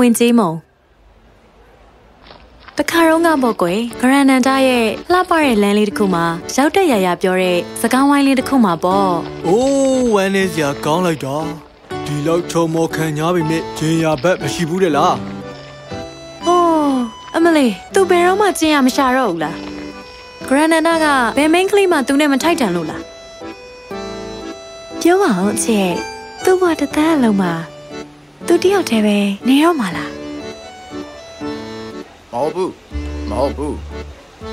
ဝင်ကြီးမုံတခါတော့ကပေါ့ကွယ်ဂရန်နန်တာရဲ့လှပတဲ့လမ်းလေးတစ်ခုမှာရောက်တဲ့ရရပြောတဲ့စကားဝိုင်းလေးတစ်ခုမှာပေါ့။အိုးဝမ်းနေစရာကောင်းလိုက်တာ။ဒီလောက်ချုံမောခံညာပြီမြဂျင်ရဘက်မရှိဘူးတဲ့လားဟိုးအမလေးသူဘယ်တော့မှကျင်းရမရှာတော့ဘူးလားဂရန်နန်တာကဘယ်မိန်းကလေးမှသူနဲ့မထိုက်တန်လို့လားပြောပါအောင်ချစ်သူ့ဘဝတစ်သက်အလုံးမှာ သူတယောက်တည်းပဲနေတော့မှာလားမဟုတ်ဘူးမဟုတ်ဘူး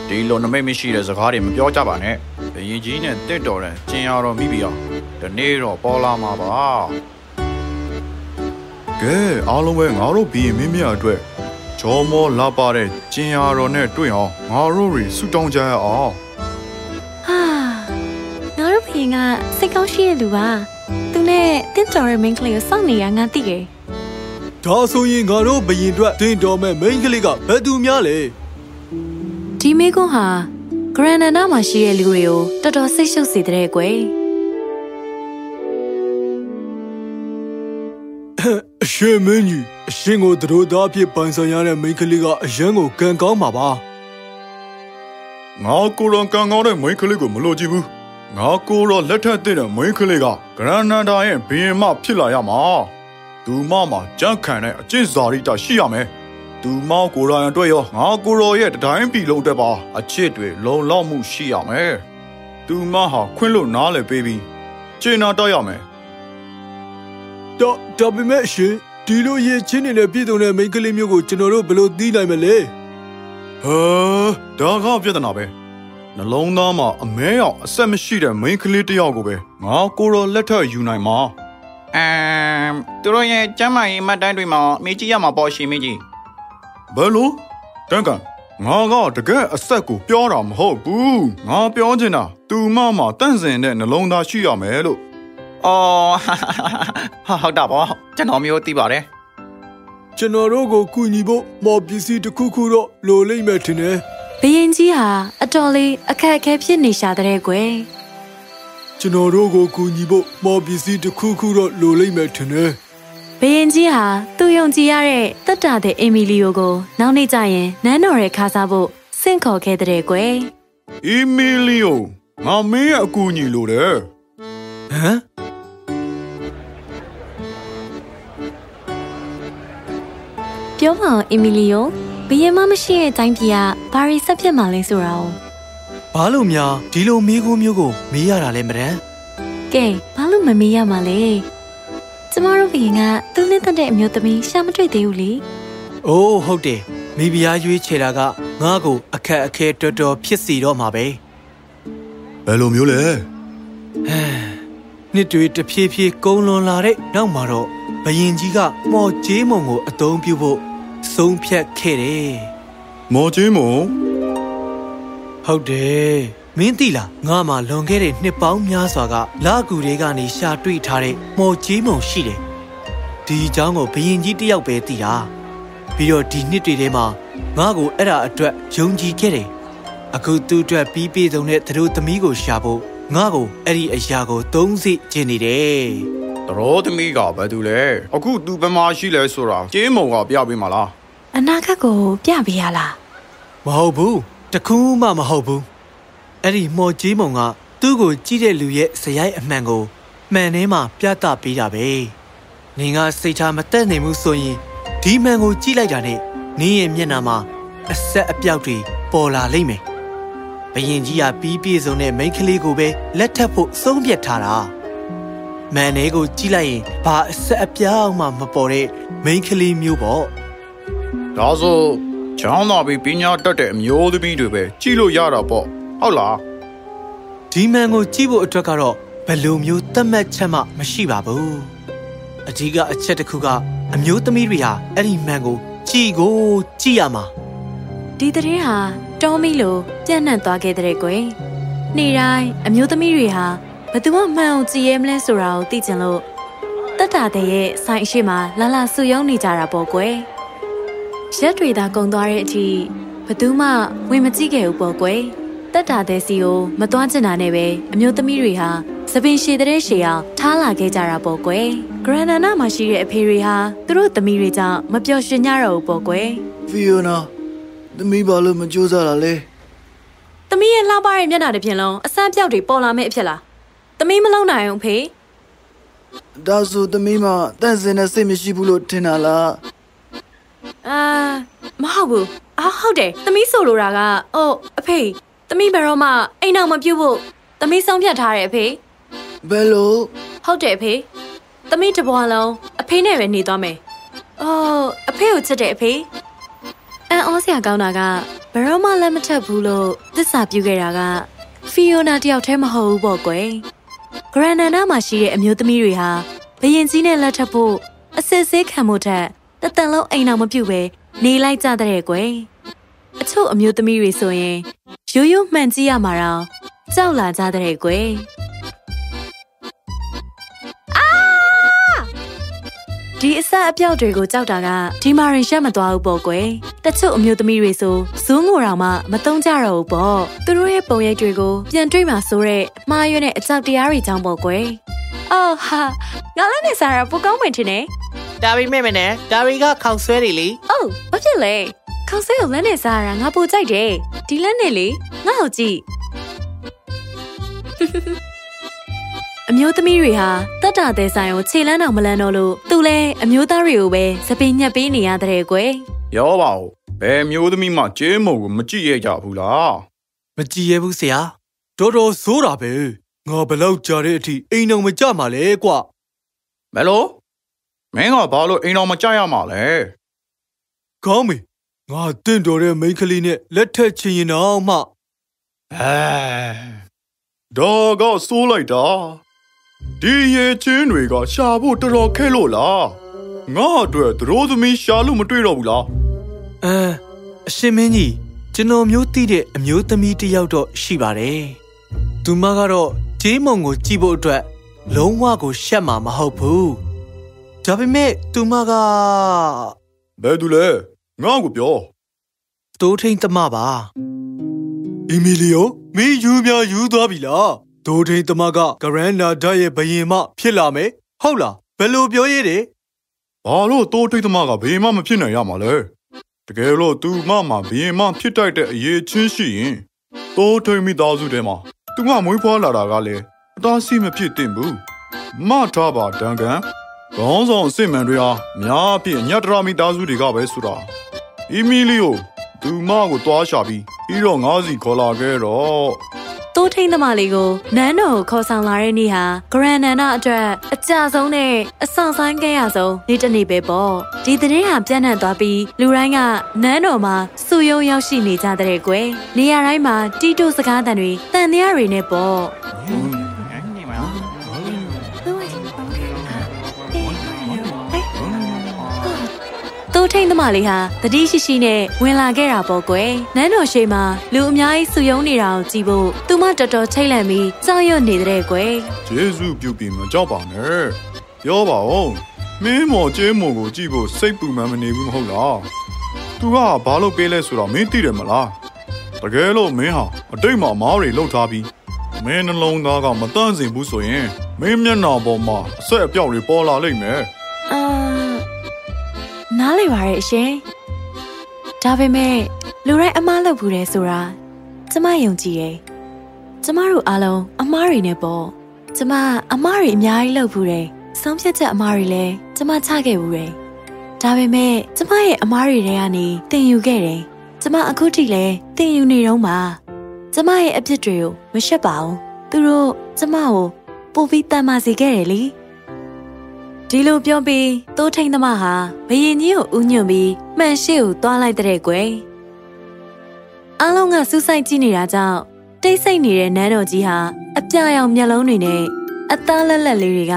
ဒီလိုနမိတ်မရှိတဲ့စကားတွေမပြောကြပါနဲ့ဘယင်ကြီးနဲ့တက်တော်တဲ့ကျင်ရတော်မိပြီအောင်ဒီနေ့တော့ပေါ်လာမှာပါကဲအားလုံးပဲငါတို့ဘီရင်မင်းမြတ်အတွက်ဂျောမောလာပါတဲ့ကျင်ရတော်နဲ့တွေ့အောင်ငါတို့တွေဆူတောင်းကြရအောင်ဟာငါတို့ဖေကစိတ်ကောင်းရှိတဲ့လူပါသူနဲ့တင်းတော်ရဲ့ main ကလေးကိုစောင့်နေရငါသိတယ်။ ဒါဆိုရင်ငါတို့ဘယင်အတွက်တင်တော်မဲ့မိန်းကလေးကဘယ်သူများလဲဒီမေကွန်းဟာဂရန်နန်နာမှာရှိတဲ့လူတွေကိုတော်တော်စိတ်ရှုပ်စေတဲ့ကွယ်။အရှင်မင်းကြီးအရှင်ကိုသူတို့သားအဖြစ်ပိုင်ဆိုင်ရတဲ့မိန်းကလေးကအရန်ကိုကံကောင်းပါပါငါကိုယ်တော်ကံကောင်းတဲ့မိန်းကလေးကိုမလို့ကြည့်ဘူးငါကိုယ်တော်လက်ထက်တဲ့မိန်းကလေးကဂရန်နန္ဒာရဲ့ဘီရင်မဖြစ်လာရမှာ သူမမှာကြန့်ခံတဲ့အကျင့်စာရိတ္တရှိရမယ်သူမောက်ကိုယ်တော်ရန်အတွက်ရောငါကိုယ်တော်ရဲ့တတိုင်းပြည်လုံးအတွက်ပါအချစ်တွေလုံလောက်မှုရှိရမယ်သူမဟာခွင့်လို့နားလည်ပေးပြီးကျင့်နာတော့ရမယ်။တော့ဒါပေမဲ့အရှင်ဒီလိုရချင်းနေတဲ့ပြည်သူနဲ့မိန်းကလေးမျိုးကိုကျွန်တော်တို့ဘယ်လိုသိနိုင်မလဲဟဲဒါကပြဿနာပဲနှလုံးသားမှာအမဲရောက်အဆက်မရှိတဲ့မိန်းကလေးတစ်ယောက်ကိုပဲငါကိုယ်တော်လက်ထက်ယူနိုင်မှာ အမ်သူတို့ရဲ့ကျမ်းမာရေးမှတ်တမ်းတွေမှာမေးကြည့်ရမှာပေါ့ရှင်မင်းကြီးဘယ်လိုတန်ကန်ငါကတကယ်အဆက်ကိုပြောတာမဟုတ်ဘူးငါပြောချင်တာသူမမှာတန့်စင်တဲ့နှလုံးသားရှိရမယ်လို့အော်ဟာဟုတ်တာပေါ့ကျွန်တော်မျိုးသိပါတယ်။ကျွန်တော်တို့ကိုကူညီဖို့မော်ပစ္စည်းတစ်ခုခုတော့လိုလိမ့်မယ်ထင်တယ်ဘယင်ကြီးဟာအတော်လေးအခက်အခဲဖြစ်နေရှာတဲ့ကွယ်။ ကျွန်တော်တို့ကိုကူညီဖို့မော်ပစ္စည်းတစ်ခုခုတော့လိုလိမ့်မယ်ထင်တယ်ဘယင်ကြီးဟာသူယုံကြည်ရတဲ့တက်တာတဲ့အီမီလီယိုကိုနောက်နေ့ကျရင်နန်းတော်ရဲ့ခါစားဖို့စင့်ခေါ်ခဲ့တဲ့ကွယ်အီမီလီယိုငါမင်းရဲ့အကူအညီလိုတယ်။ဟမ်ပြောပါဦးအီမီလီယိုဘယင်မမရှိတဲ့တိုင်းပြည်ကဘာရီဆက်ဖြစ်မှလဲဆိုတာ哦 ဘာလို့များဒီလိုမေးခွန်းမျိုးကိုမေးရတာလဲမဒန်ကဲဘာလို့မမေးရမှာလဲကျမတို့ဘယင်ကသူ့နဲ့တက်တဲ့အမျိုးသမီးရှာမတွေ့သေးဘူးလေ။အိုးဟုတ်တယ်။မိဖုရားရွေးချယ်တာကငါ့ကိုအခက်အခဲတော်တော်ဖြစ်စီတော့မှာပဲဘယ်လိုမျိုးလဲ။နှစ်တွေတဖြည်းဖြည်းကုန်းလွန်လာတဲ့နောက်မှာတော့ဘယင်ကြီးကမော်ကျေးမုံကိုအသုံးပြုဖို့ဆုံးဖြတ်ခဲ့တယ်မော်ချင်းမုံ။ ဟုတ်တယ်။မင်းသိလားငါမှလွန်ခဲ့တဲ့နှစ်ပေါင်းများစွာကလာကူတွေကနေရှာတွေ့ထားတဲ့မော်ကျေးမုံရှိတယ်။ဒီအကြောင်းကိုဘယင်ကြီးတယောက်ပဲသိတာ။ပြီးတော့ဒီနှစ်တွေထဲမှာငါ့ကိုအဲ့ဒါအတွက်ယုံကြည်ခဲ့တယ်။အခုသူ့အတွက်ပြီးပြည့်စုံတဲ့သတို့သမီးကိုရှာဖို့ငါ့ကိုအဲ့ဒီအရာကိုသုံးစိကျင်နေတယ်တရောသမီးကဘာတူလဲအခု तू ဘယ်မှာရှိလဲဆိုတာကျင်းမုံကပြပေးမှာလားအနာဂတ်ကိုပြပေးရလား။မဟုတ်ဘူး။ တခုမှမဟုတ်ဘူး။အဲ့ဒီမော်ကြီးမုံကသူ့ကိုကြည့်တဲ့လူရဲ့ဇယိုက်အမှန်ကိုမှန်ထဲမှာပြသပေးတာပဲ။နင်ကစိတ်ချမတက်နိုင်ဘူးဆိုရင်ဒီမှန်ကိုကြည့်လိုက်တာနဲ့နင်းရဲ့မျက်နှာမှာအဆက်အပြောက်တွေပေါ်လာလိမ့်မယ်။ဘယင်ကြီးကပြီးပြည့်စုံတဲ့မိန်းကလေးကိုပဲလက်ထပ်ဖို့ဆုံးဖြတ်ထားတာ။မန်နေကိုကြည့်လိုက်ရင်ဘာအဆက်အပြောက်မှမပေါ်တဲ့မိန်းကလေးမျိုးပေါ့။ဒါဆို ချောင်းတော်ပြီးပညာတတ်တဲ့အမျိုးသမီးတွေပဲကြည့်လို့ရတာပေါ့ဟုတ်လားဒီမန်ကိုကြည့်ဖို့အတွက်ကတော့ဘယ်လိုမျိုးသတ်မှတ်ချက်မှမရှိပါဘူးအဓိကအချက်တစ်ခုကအမျိုးသမီးတွေဟာအဲ့ဒီမန်ကိုကြည့်ကိုကြည့်ရမှာဒီတဲ့င်းဟာတောမီလိုပြန့်နှံ့သွားခဲ့တဲ့ကွယ်နေ့တိုင်းအမျိုးသမီးတွေဟာဘယ်သူမှမှန်အောင်ကြည်ရဲမလဲဆိုတာကိုသိချင်လို့တက်တာတဲ့ရဲ့ဆိုင်အရှိမလာလာဆူယုံနေကြတာပေါ့ကွယ် ရက်တွေသာကုန်သွားတဲ့အထိဘယ်သူမှဝင်မကြည့်ခဲ့ဘူးပေါ့ကွယ်တတက်တာတဲ့စီကိုမတွားချင်တာနဲ့ပဲအမျိုးသမီးတွေဟာသပင်ရှည်တဲ့ရှည်အောင်ထားလာခဲ့ကြတာပေါ့ကွယ်ဂရန်နာနာမှာရှိတဲ့အဖေတွေဟာသူတို့သမီးတွေကြောင့်မပျော်ရွှင်ကြတော့ဘူးပေါ့ကွယ်ဖီယိုနာသမီးဘာလို့မကြိုးစားတာလဲသမီးရဲ့လှပတဲ့မျက်နှာတစ်ပြင်လုံးအဆန်းပြောက်တွေပေါ်လာမဲ့အဖြစ်လားသမီးမလုံးနိုင်အောင်ဖေဒါဆိုသမီးမတန့်စင်တဲ့စိတ်မရှိဘူးလို့ထင်တာလား အာမဟုတ်ဘူးအာဟုတ်တယ်သမီးဆိုလိုတာကအိုးအဖေသမီးဘယ်တော့မှအိမ်အောင်မပြုတ်ဖို့သမီးဆုံးဖြတ်ထားတယ်အဖေဘယ်လိုဟုတ်တယ်အဖေသမီးတစ်ဘွားလုံးအဖေနဲ့ပဲနေသွားမယ်အော်အဖေကိုချစ်တယ်အဖေအန်အောစရာကောင်းတာကဘယ်တော့မှလက်မထပ်ဘူးလို့သစ္စာပြုခဲ့တာကဖီယိုနာတယောက်တည်းမဟုတ်ဘူးပေါ့ကွယ်ဂရန်နန်နာမှာရှိတဲ့အမျိုးသမီးတွေဟာဘရင်ကြီးနဲ့လက်ထပ်ဖို့အစစ်အဆေးခံမှုထက် တစ်တန်လုံးအိမ်အောင်မပြုတ်ပဲနေလိုက်ကြတဲ့ကွယ်အချို့အမျိုးသမီးတွေဆိုရင်ရိုးရိုးမှန်ကြည့်ရမှာတော့ကြောက်လာကြတဲ့ကွယ်ဒီအဆက်အပြောက်တွေကိုကြောက်တာကဒီမာရင်ရှက်မသွားဘူးပေါ့ကွယ်တချို့အမျိုးသမီးတွေဆိုဇူးငိုတော်မှမတုံးကြတော့ဘူးပေါ့သူတို့ရဲ့ပုံရိပ်တွေကိုပြန်တွေ့မှဆိုတဲ့မှားရွံ့တဲ့အကြောက်တရားတွေကြောင့်ပေါ့ကွယ်အော်ဟာငါလည်းနေစားရပူကောင်းဝင်တင်နေ ဒါပေမဲ့မနဲ့ဒါတွေကခေါင်ဆွဲတွေလေအိုးဘာဖြစ်လဲခေါင်းဆဲကိုလက်နဲ့စားရတာငါပူကြိုက်တယ်ဒီလက်နဲ့လေငါ့ကိုကြည့်အမျိုးသမီးတွေဟာတတ်တာတဲ့ဆိုင်ကိုခြေလန်းအောင်မလန်းတော့လို့သူလဲအမျိုးသားတွေကိုပဲစပင်ညက်ပေးနေရတဲ့ကွယ်ရောပါဦးဘယ်မျိုးသမီးမှကျဲမုံကိုမကြည့်ရကြဘူးလားမကြည်ရဘူးဆရာတော်တော်ဆိုးတာပဲငါဘလောက်ကြာတဲ့အထိအိမ်အောင်မကြမှာလဲကွဘယ်လို မင်းကဘာလို့အိမ်တော်မကြရမှာလဲကောင်းပြီငါတင့်တော်တဲ့မိန်းကလေးနဲ့လက်ထက်ချင်ရင်တော့မှအဲဒါကစိုးလိုက်တာဒီရဲ့ချင်းတွေကရှာဖို့တော်တော်ခဲလို့လားငါအတွက်သရိုးသမီးရှာလို့မတွေ့တော့ဘူးလားအဲအရှင်မင်းကြီးကျွန်တော်မျိုးသိတဲ့အမျိုးသမီးတစ်ယောက်တော့ရှိပါတယ်သူမကတော့ဂျေးမုံကိုကြည့်ဖို့အတွက်လုံးဝကိုရှက်မှာမဟုတ်ဘူး ဒါပေမဲ့သူမကဘယ်သူလဲငါ့ကိုပြောတိုးထိန်သမပါအီမီလီယိုမင်းယူများယူသွားပြီလားတိုးထိန်သမကဂရန်နာဒရဲ့ဘယင်မဖြစ်လာမယ်ဟုတ်လားဘယ်လိုပြောရတဲ့ဘာလို့တိုးထိတ်သမားကဘေးမှမဖြစ်နိုင်ရမှာလဲတကယ်လို့သူမမှာဘေးမှဖြစ်တိုက်တဲ့အရေးချင်းရှိရင်တိုးထိတ်မိသားစုထဲမှာသူကမွေးဖွားလာတာကလည်းအသားစီမဖြစ်သင့်ဘူးမထားပါဒန်ကန် ခေါင်းဆောင်အစ်စ်မှန်တွေဟာများအပြည့်ညတ်တရာမိသားစုတွေကပဲဆိုတာအီမီလီယိုသူမကိုတွားရှာပြီးပြီးတော့ငါးစီခေါ်လာခဲ့တော့တိုးထိန်သမားလေးကိုနန်းတော်ကိုခေါ်ဆောင်လာတဲ့နေ့ဟာဂရန်နန်နာအတွက်အကြဆုံးနဲ့အဆောင်ဆိုင်ခဲ့ရဆုံးနေ့တစ်နေ့ပဲပေါ့ဒီသတင်းဟာပြန့်နှံ့သွားပြီးလူတိုင်းကနန်းတော်မှာစုယုံရောက်ရှိနေကြတဲ့ကွယ်နေရာတိုင်းမှာတီတိုစကားတန်တွေတန်တရားတွေနဲ့ပေါ့ တိုးထိန်သမားလေးဟာတတိရှိရှိနဲ့ဝင်လာခဲ့တာပေါ့ကွယ်နန်းတော်ရှိမှာလူအများကြီးစုယုံနေတာကိုကြည့်ဖို့သူမတော်တော်ထိတ်လန့်ပြီးကြောက်ရွံ့နေတဲ့ကွယ်ဂျေစုပြုတ်ပြီးမကြောက်ပါနဲ့ပြောပါဦးမင်းမော်ကျဲမော်ကိုကြည့်ဖို့စိတ်ပူမှန်းမနေဘူးမဟုတ်လားသူကဘာလို့ပေးလဲဆိုတော့မင်းသိတယ်မလားတကယ်လို့မင်းဟာအတိတ်မှာမားတွေလှုပ်ထားပြီးမင်းနှလုံးသားကမတန့်စင်ဘူးဆိုရင်မင်းမျက်နှာပေါ်မှာအဆက်အပြောက်တွေပေါ်လာလိမ့်မယ်အာ နားလေပါရဲ့အရှင်ဒါပေမဲ့လူတိုင်းအမားလုပ်ဘူးတယ်ဆိုတာကျမယုံကြည်တယ်ကျမတို့အားလုံးအမားတွေနဲ့ပေါ့ကျမအမားတွေအများကြီးလုပ်ဘူးတယ်ဆုံးဖြတ်ချက်အမားတွေလည်းကျမချခဲ့ဘူးတယ်ဒါပေမဲ့ကျမရဲ့အမားတွေထဲကနေတင်ယူခဲ့တယ်ကျမအခုထိလည်းတင်ယူနေတော့မှာကျမရဲ့အပြစ်တွေကိုမရှက်ပါဘူးသူတို့ကျမကိုပို့ပြီးတန်မာစေခဲ့တယ်လေ ဒီလိုပြောပြီးတိုးထိန်သမားဟာဘရင်ကြီးကိုဥညွန့်ပြီးမှန်ရှိကိုတွားလိုက်တဲ့ကွယ်အားလုံးကစူးစိုက်ကြည့်နေတာကြောင့်တိတ်ဆိတ်နေတဲ့နန်းတော်ကြီးဟာအပြာရောင်မျက်လုံးတွေနဲ့အသားလက်လက်လေးတွေက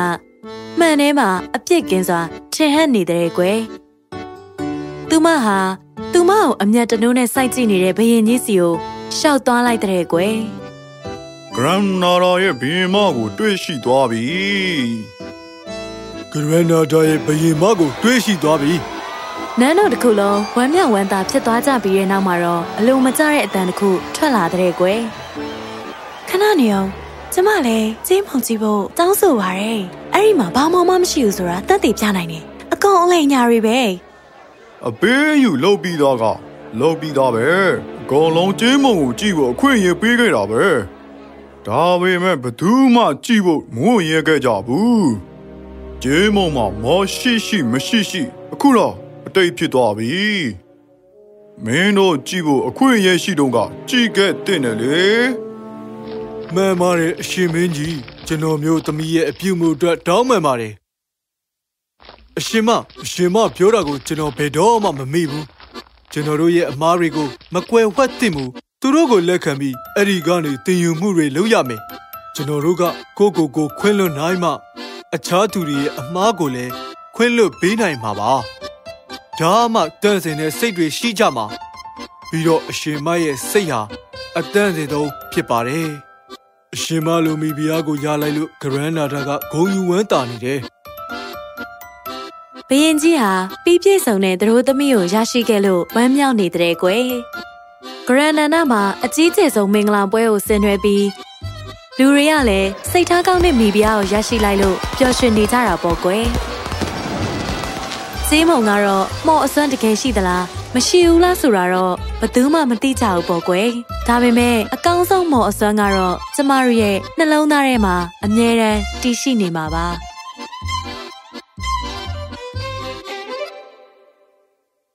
မှန်ထဲမှာအပြစ်ကင်းစွာထင်ဟပ်နေတဲ့ကွယ်သူမဟာသူမကိုအမျက်တနိုးနဲ့စိုက်ကြည့်နေတဲ့ဘရင်ကြီးစီကိုရှောက်သွားလိုက်တဲ့ကွယ်ဂရန်နာရာရဲ့ဘင်းမကိုတွေ့ရှိသွားပြီ ဂရန်နာဒါရဲ့ဘယင်မကိုတွေးရှိသွားပြီနန်းတော်တစ်ခုလုံးဝမ်းမြောက်ဝမ်းသာဖြစ်သွားကြပြီးတဲ့နောက်မှာတော့အလုံးမကျတဲ့အတန်တစ်ခုထွက်လာတဲ့ကွယ်ခဏနေအောင်ကျမလည်းကျင်းဖုန်ကြည့်ဖို့တောင်းဆိုပါရယ်အဲ့ဒီမှာဘာမှမမရှိဘူးဆိုတာတက်တည်ပြနိုင်တယ်အကောင်အလိညာတွေပဲအပေးယူလှုပ်ပြီးသားကလှုပ်ပြီးသားပဲအကောင်လုံးကျေးမုံကိုကြည့်ဖို့အခွင့်အရေးပေးခဲ့တာပဲဒါပေမဲ့ဘယ်သူမှကြည့်ဖို့မဝင်ရခဲ့ကြဘူး ကျေးမုံမှာမောရှိရှိမရှိရှိ အခုတော့အတိတ်ဖြစ်သွားပြီမင်းတို့ကြည့်ဖို့အခွင့်အရေးရှိတော့ကကြည့်ခဲ့တဲ့တယ်လေမှန်ပါတယ်အရှင်မင်းကြီးကျွန်တော်မျိုးသမီးရဲ့အပြုမှုအတွက်တောင်းပန်ပါတယ်အရှင်မအရှင်မပြောတာကိုကျွန်တော်ဘယ်တော့မှမမေ့ဘူးကျွန်တော်တို့ရဲ့အမားတွေကိုမကွယ်ဝှက်သင့်ဘူးသူတို့ကိုလက်ခံပြီးအဲ့ဒီကနေတင်ယူမှုတွေလုပ်ရမယ်ကျွန်တော်တို့ကကိုယ့်ကိုယ်ကိုခွင့်လွှတ်နိုင်မှ အခြားသူတွေရဲ့အမားကိုလည်းခွင့်လွှတ်ပေးနိုင်မှာပါဒါမှတန့်စင်တဲ့စိတ်တွေရှိကြမှာပြီးတော့အရှင်မရဲ့စိတ်ဟာအတန့်စင်ဆုံးဖြစ်ပါတယ်အရှင်မလိုမီဘီယာကိုရလိုက်လို့ဂရန်နာတာကဂုံယူဝမ်းတာနေတယ်ဘယင်ကြီးဟာပြီးပြည့်စုံတဲ့သတို့သမီးကိုရရှိခဲ့လို့ဝမ်းမြောက်နေတဲ့ကွယ်ဂရန်နန္ဒမှာအကြီးကျယ်ဆုံးမင်္ဂလာပွဲကိုဆင်နွှဲပြီး လူတွေကလည်းစိတ်ထားကောင်းတဲ့မိဖုရားကိုရရှိလိုက်လို့ပျော်ရွှင်နေကြတာပေါ့ကွယ်စည်းမုံကတော့မော့အစွမ်းတကယ်ရှိသလားမရှိဘူးလားဆိုတာတော့ဘယ်သူမှမသိကြဘူးပေါ့ကွယ်ဒါပေမဲ့အကောင်းဆုံးမော့အစွမ်းကတော့ကျမတို့ရဲ့နှလုံးသားထဲမှာအမြဲတမ်းတည်ရှိနေမှာပါ